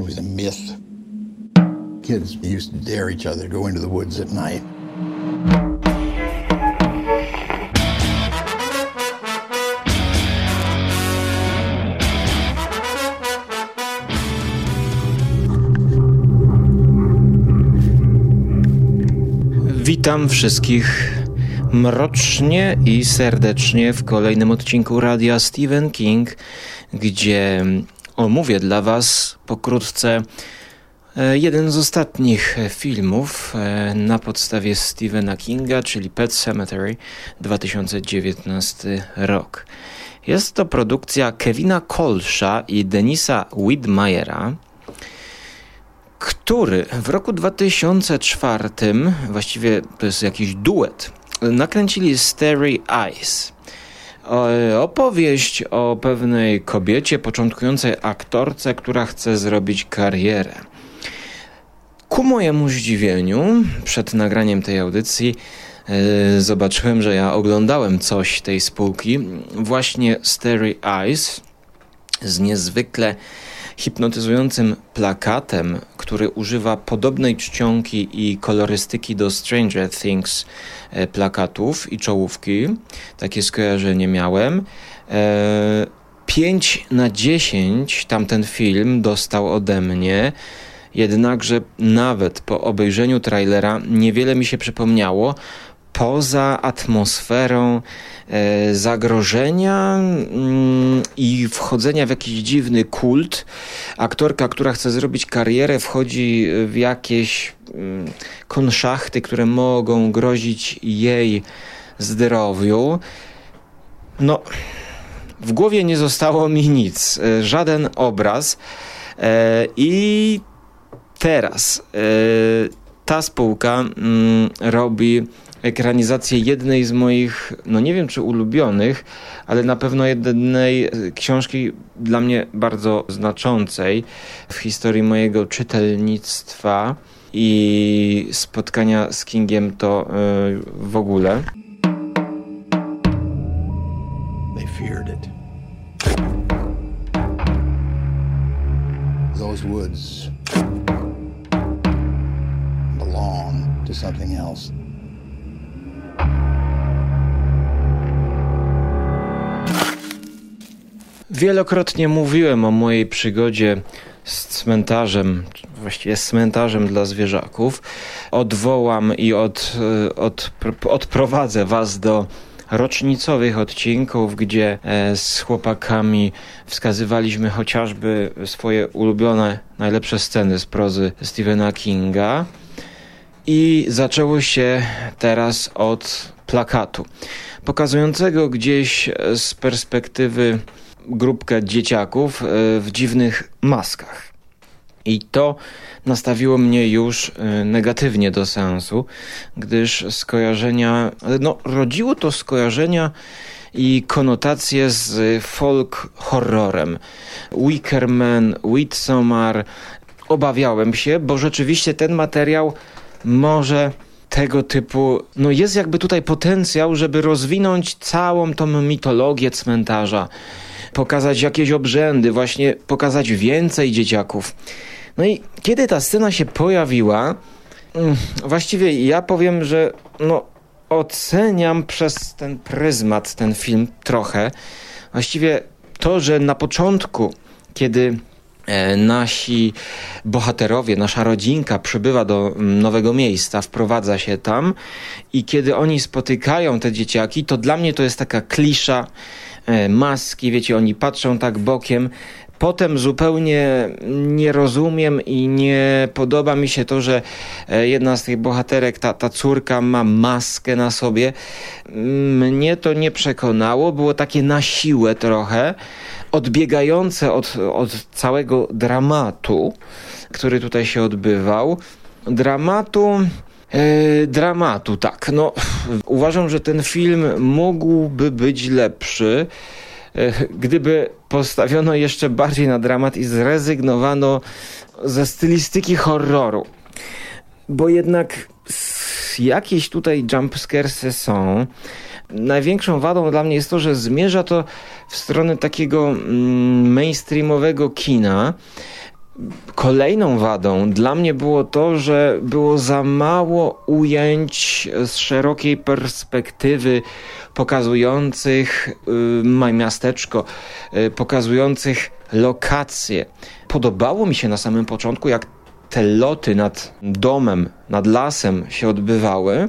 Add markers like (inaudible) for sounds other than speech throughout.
It was a myth. Kids used to dare each other to go into the woods at night. Witam wszystkich mrocznie i serdecznie w kolejnym odcinku radia Stephen King, gdzie omówię dla Was pokrótce e, jeden z ostatnich filmów e, na podstawie Stephena Kinga, czyli Pet Cemetery 2019 rok. Jest to produkcja Kevina Kolsza i Denisa Widmayera który w roku 2004, właściwie to jest jakiś duet, nakręcili Starry Eyes. Opowieść o pewnej kobiecie, początkującej aktorce, która chce zrobić karierę. Ku mojemu zdziwieniu, przed nagraniem tej audycji, yy, zobaczyłem, że ja oglądałem coś tej spółki, właśnie Starry Eyes z niezwykle hipnotyzującym plakatem, który używa podobnej czcionki i kolorystyki do Stranger Things e, plakatów i czołówki. Takie skojarzenie miałem. 5 e, na 10 tamten film dostał ode mnie. Jednakże nawet po obejrzeniu trailera niewiele mi się przypomniało, poza atmosferą e, zagrożenia mm, i wchodzenia w jakiś dziwny kult. Aktorka, która chce zrobić karierę, wchodzi w jakieś mm, konszachty, które mogą grozić jej zdrowiu. No, w głowie nie zostało mi nic, e, żaden obraz. E, I teraz ta spółka mm, robi ekranizację jednej z moich, no nie wiem czy ulubionych, ale na pewno jednej książki dla mnie bardzo znaczącej w historii mojego czytelnictwa i spotkania z Kingiem to yy, w ogóle. They feared it. Those woods belong to something else. Wielokrotnie mówiłem o mojej przygodzie z cmentarzem, właściwie z cmentarzem dla zwierzaków. Odwołam i od, e, od, odprowadzę Was do rocznicowych odcinków, gdzie e, z chłopakami wskazywaliśmy chociażby swoje ulubione, najlepsze sceny z prozy Stephena Kinga. I zaczęło się teraz od plakatu, pokazującego gdzieś z perspektywy grupkę dzieciaków e, w dziwnych maskach. I to nastawiło mnie już e, negatywnie do sensu, gdyż skojarzenia, no, rodziło to skojarzenia i konotacje z folk horrorem. Wickerman, Midsommar. Obawiałem się, bo rzeczywiście ten materiał może tego typu, no jest jakby tutaj potencjał, żeby rozwinąć całą tą mitologię cmentarza pokazać jakieś obrzędy, właśnie pokazać więcej dzieciaków. No i kiedy ta scena się pojawiła, mm, właściwie ja powiem, że no, oceniam przez ten pryzmat ten film trochę. Właściwie to, że na początku, kiedy e, nasi bohaterowie, nasza rodzinka przybywa do mm, nowego miejsca, wprowadza się tam i kiedy oni spotykają te dzieciaki, to dla mnie to jest taka klisza maski, wiecie, oni patrzą tak bokiem. Potem zupełnie nie rozumiem i nie podoba mi się to, że e, jedna z tych bohaterek, ta, ta córka ma maskę na sobie. Mnie to nie przekonało, było takie na siłę trochę, odbiegające od, od całego dramatu, który tutaj się odbywał. Dramatu E, dramatu, tak. No, uważam, że ten film mógłby być lepszy, e, gdyby postawiono jeszcze bardziej na dramat i zrezygnowano ze stylistyki horroru. Bo jednak jakieś tutaj jumpscaresy są. Największą wadą dla mnie jest to, że zmierza to w stronę takiego mm, mainstreamowego kina Kolejną wadą dla mnie było to, że było za mało ujęć z szerokiej perspektywy pokazujących y, miasteczko, y, pokazujących lokacje. Podobało mi się na samym początku, jak te loty nad domem, nad lasem się odbywały,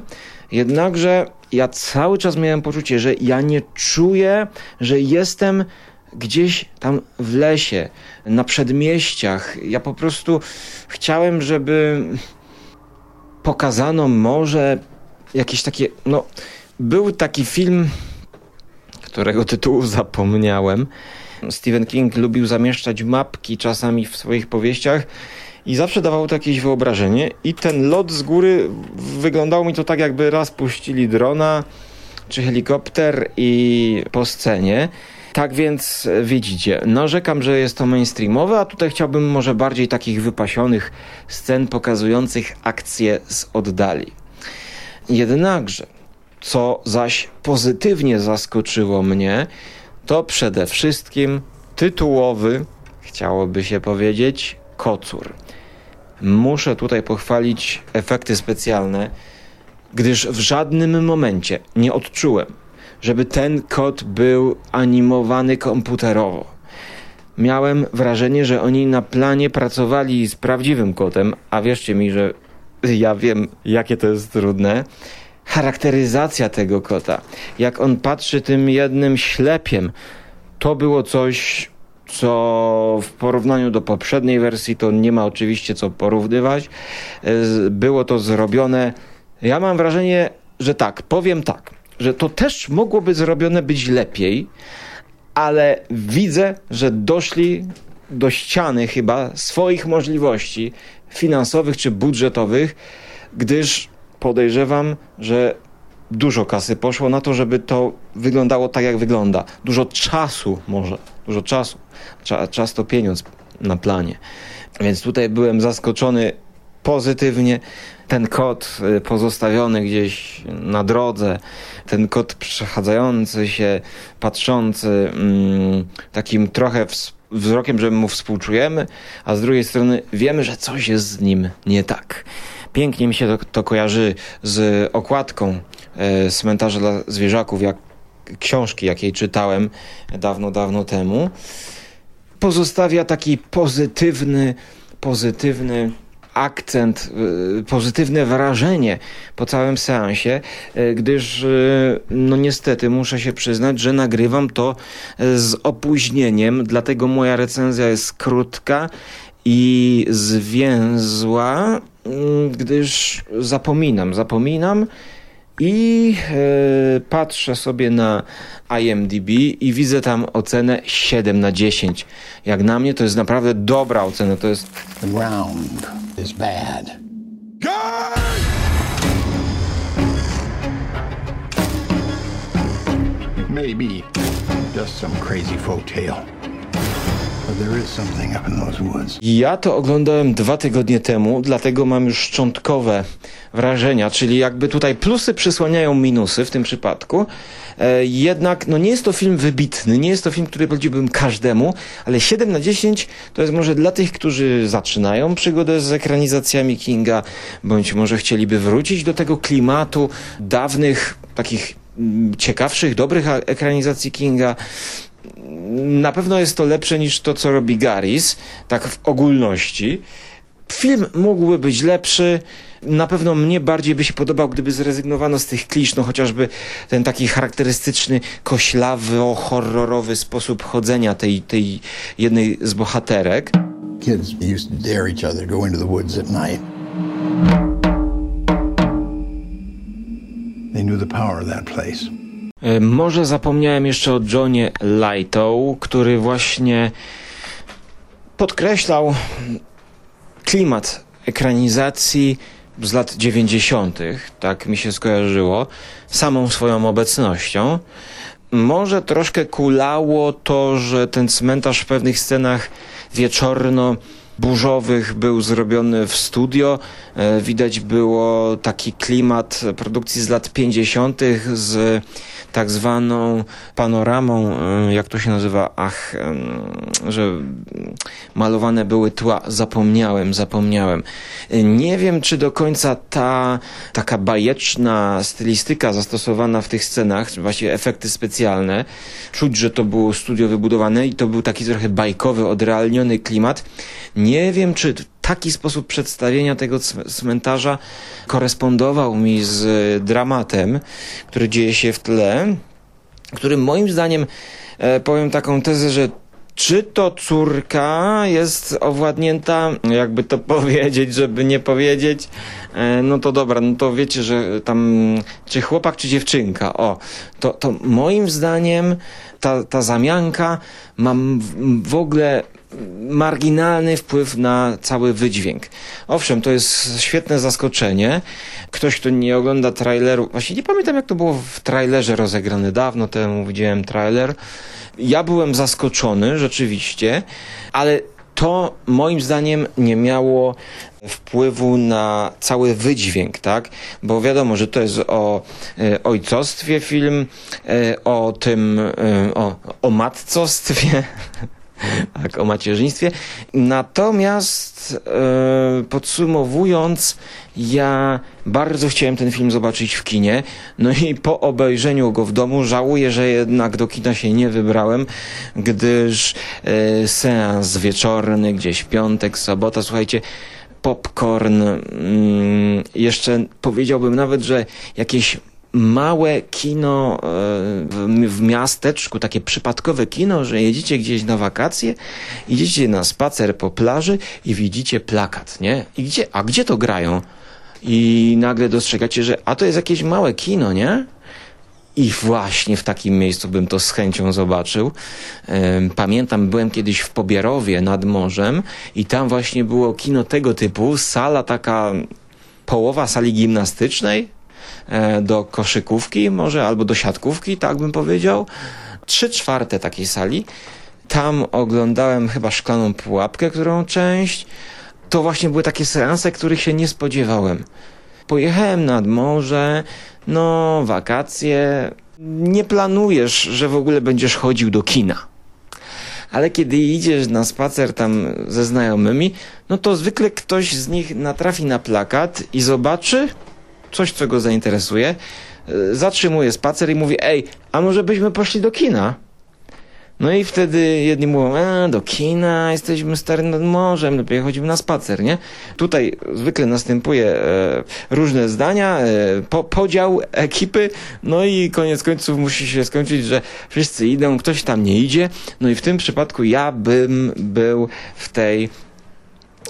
jednakże ja cały czas miałem poczucie, że ja nie czuję, że jestem gdzieś tam w lesie, na przedmieściach. Ja po prostu chciałem, żeby pokazano może jakieś takie, no, był taki film, którego tytułu zapomniałem. Stephen King lubił zamieszczać mapki czasami w swoich powieściach i zawsze dawało to jakieś wyobrażenie i ten lot z góry wyglądało mi to tak jakby raz puścili drona czy helikopter i po scenie. Tak więc widzicie, narzekam, że jest to mainstreamowe, a tutaj chciałbym może bardziej takich wypasionych scen pokazujących akcje z oddali. Jednakże, co zaś pozytywnie zaskoczyło mnie, to przede wszystkim tytułowy, chciałoby się powiedzieć, kocur. Muszę tutaj pochwalić efekty specjalne, gdyż w żadnym momencie nie odczułem, żeby ten kot był animowany komputerowo. Miałem wrażenie, że oni na planie pracowali z prawdziwym kotem, a wierzcie mi, że ja wiem, jakie to jest trudne. Charakteryzacja tego kota, jak on patrzy tym jednym ślepiem, to było coś, co w porównaniu do poprzedniej wersji to nie ma oczywiście co porównywać. Było to zrobione. Ja mam wrażenie, że tak, powiem tak, że to też mogłoby zrobione być lepiej, ale widzę, że doszli do ściany chyba swoich możliwości finansowych czy budżetowych, gdyż podejrzewam, że dużo kasy poszło na to, żeby to wyglądało tak, jak wygląda. Dużo czasu może, dużo czasu. Czas to pieniądz na planie. Więc tutaj byłem zaskoczony pozytywnie. Ten kot y, pozostawiony gdzieś na drodze, ten kot przechadzający się, patrzący mm, takim trochę wzrokiem, że mu współczujemy, a z drugiej strony wiemy, że coś jest z nim nie tak. Pięknie mi się to, to kojarzy z okładką e, cmentarza dla zwierzaków, jak książki, jakiej czytałem dawno, dawno temu. Pozostawia taki pozytywny, pozytywny akcent, y, pozytywne wrażenie po całym seansie, y, gdyż y, no niestety muszę się przyznać, że nagrywam to z opóźnieniem, dlatego moja recenzja jest krótka i zwięzła, mm, gdyż zapominam, zapominam i e, patrzę sobie na IMDb i widzę tam ocenę 7 na 10. Jak na mnie to jest naprawdę dobra ocena. To jest. The ground is bad. Maybe just some crazy folk tale. Ja to oglądałem dwa tygodnie temu, dlatego mam już szczątkowe wrażenia, czyli jakby tutaj plusy przysłaniają minusy w tym przypadku. E, jednak no nie jest to film wybitny, nie jest to film, który poleciłbym każdemu, ale 7 na 10 to jest może dla tych, którzy zaczynają przygodę z ekranizacjami Kinga, bądź może chcieliby wrócić do tego klimatu dawnych, takich mm, ciekawszych, dobrych ekranizacji Kinga na pewno jest to lepsze niż to, co robi Garis, tak w ogólności. Film mógłby być lepszy. Na pewno mnie bardziej by się podobał, gdyby zrezygnowano z tych klisz, no chociażby ten taki charakterystyczny, koślawy, horrorowy sposób chodzenia tej, tej jednej z bohaterek. Kids used to dare each other go into the woods at night. They knew the power of that place. E, może zapomniałem jeszcze o Johnie Lightow, który właśnie podkreślał klimat ekranizacji z lat 90., tak mi się skojarzyło, samą swoją obecnością. Może troszkę kulało to, że ten cmentarz w pewnych scenach wieczorno burzowych był zrobiony w studio. E, widać było taki klimat produkcji z lat 50. z tak zwaną panoramą, e, jak to się nazywa, ach, że malowane były tła, zapomniałem, zapomniałem. E, nie wiem, czy do końca ta taka bajeczna stylistyka zastosowana w tych scenach, właśnie efekty specjalne, czuć, że to było studio wybudowane i to był taki trochę bajkowy, odrealniony klimat. Nie wiem, czy taki sposób przedstawienia tego cmentarza korespondował mi z dramatem, który dzieje się w tle, który moim zdaniem, e, powiem taką tezę, że czy to córka jest owładnięta, jakby to (laughs) powiedzieć, żeby nie powiedzieć, e, no to dobra, no to wiecie, że tam, czy chłopak, czy dziewczynka, o, to, to moim zdaniem ta, ta zamianka ma w ogóle marginalny wpływ na cały wydźwięk. Owszem, to jest świetne zaskoczenie. Ktoś, kto nie ogląda traileru, właśnie nie pamiętam jak to było w trailerze rozegrane, dawno temu widziałem trailer. Ja byłem zaskoczony, rzeczywiście, ale to moim zdaniem nie miało wpływu na cały wydźwięk, tak? Bo wiadomo, że to jest o e, ojcostwie film, e, o tym, e, o, o matcostwie, (laughs) (laughs) tak, o macierzyństwie. Natomiast e, podsumowując, ja bardzo chciałem ten film zobaczyć w kinie, no i po obejrzeniu go w domu żałuję, że jednak do kina się nie wybrałem, gdyż e, seans wieczorny, gdzieś piątek, sobota, słuchajcie, popcorn, mm, jeszcze powiedziałbym nawet, że jakieś małe kino e, w, miasteczku, takie przypadkowe kino, że jedziecie gdzieś na wakacje, idziecie na spacer po plaży i widzicie plakat, nie? I gdzie, a gdzie to grają? I nagle dostrzegacie, że a to jest jakieś małe kino, nie? I właśnie w takim miejscu bym to z chęcią zobaczył. Pamiętam, byłem kiedyś w Pobierowie nad morzem i tam właśnie było kino tego typu, sala taka, połowa sali gimnastycznej, E, do koszykówki może, albo do siatkówki, tak bym powiedział. Trzy czwarte takiej sali. Tam oglądałem chyba szklaną pułapkę, którą część. To właśnie były takie seanse, których się nie spodziewałem. Pojechałem nad morze, no wakacje. Nie planujesz, że w ogóle będziesz chodził do kina. Ale kiedy idziesz na spacer tam ze znajomymi, no to zwykle ktoś z nich natrafi na plakat i zobaczy, coś, co go zainteresuje, e, zatrzymuje spacer i mówi, ej, a może byśmy poszli do kina? No i wtedy jedni mówią, e, do kina, jesteśmy stary nad morzem, lepiej chodzimy na spacer, nie? Tutaj zwykle następuje e, różne zdania, e, po, podział ekipy, no i koniec końców musi się skończyć, że wszyscy idą, ktoś tam nie idzie, no i w tym przypadku ja bym był w tej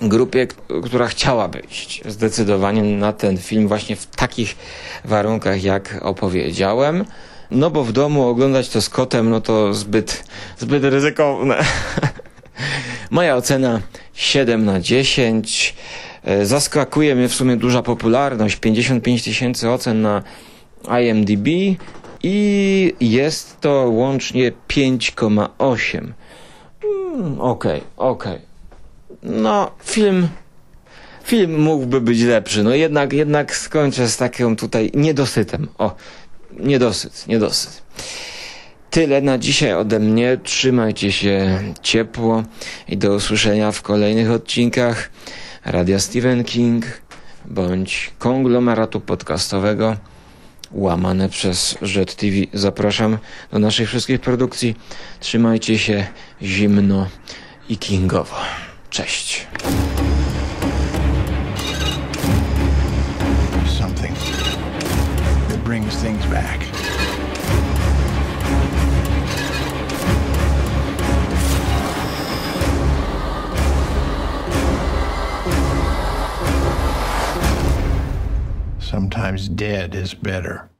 grupie, która chciałaby iść zdecydowanie na ten film właśnie w takich warunkach, jak opowiedziałem. No bo w domu oglądać to z kotem, no to zbyt, zbyt ryzykowne. (laughs) Moja ocena 7 na 10. E, zaskakuje mnie w sumie duża popularność. 55 tysięcy ocen na IMDb i jest to łącznie 5,8. Mm, okej, okay, okej. Okay no, film, film mógłby być lepszy. No jednak, jednak skończę z takim tutaj niedosytem. O, niedosyt, niedosyt. Tyle na dzisiaj ode mnie. Trzymajcie się ciepło i do usłyszenia w kolejnych odcinkach Radia Stephen King bądź konglomeratu podcastowego łamane przez Jet TV. Zapraszam do naszych wszystkich produkcji. Trzymajcie się zimno i kingowo. Cześć. Something that brings things back. Sometimes dead is better.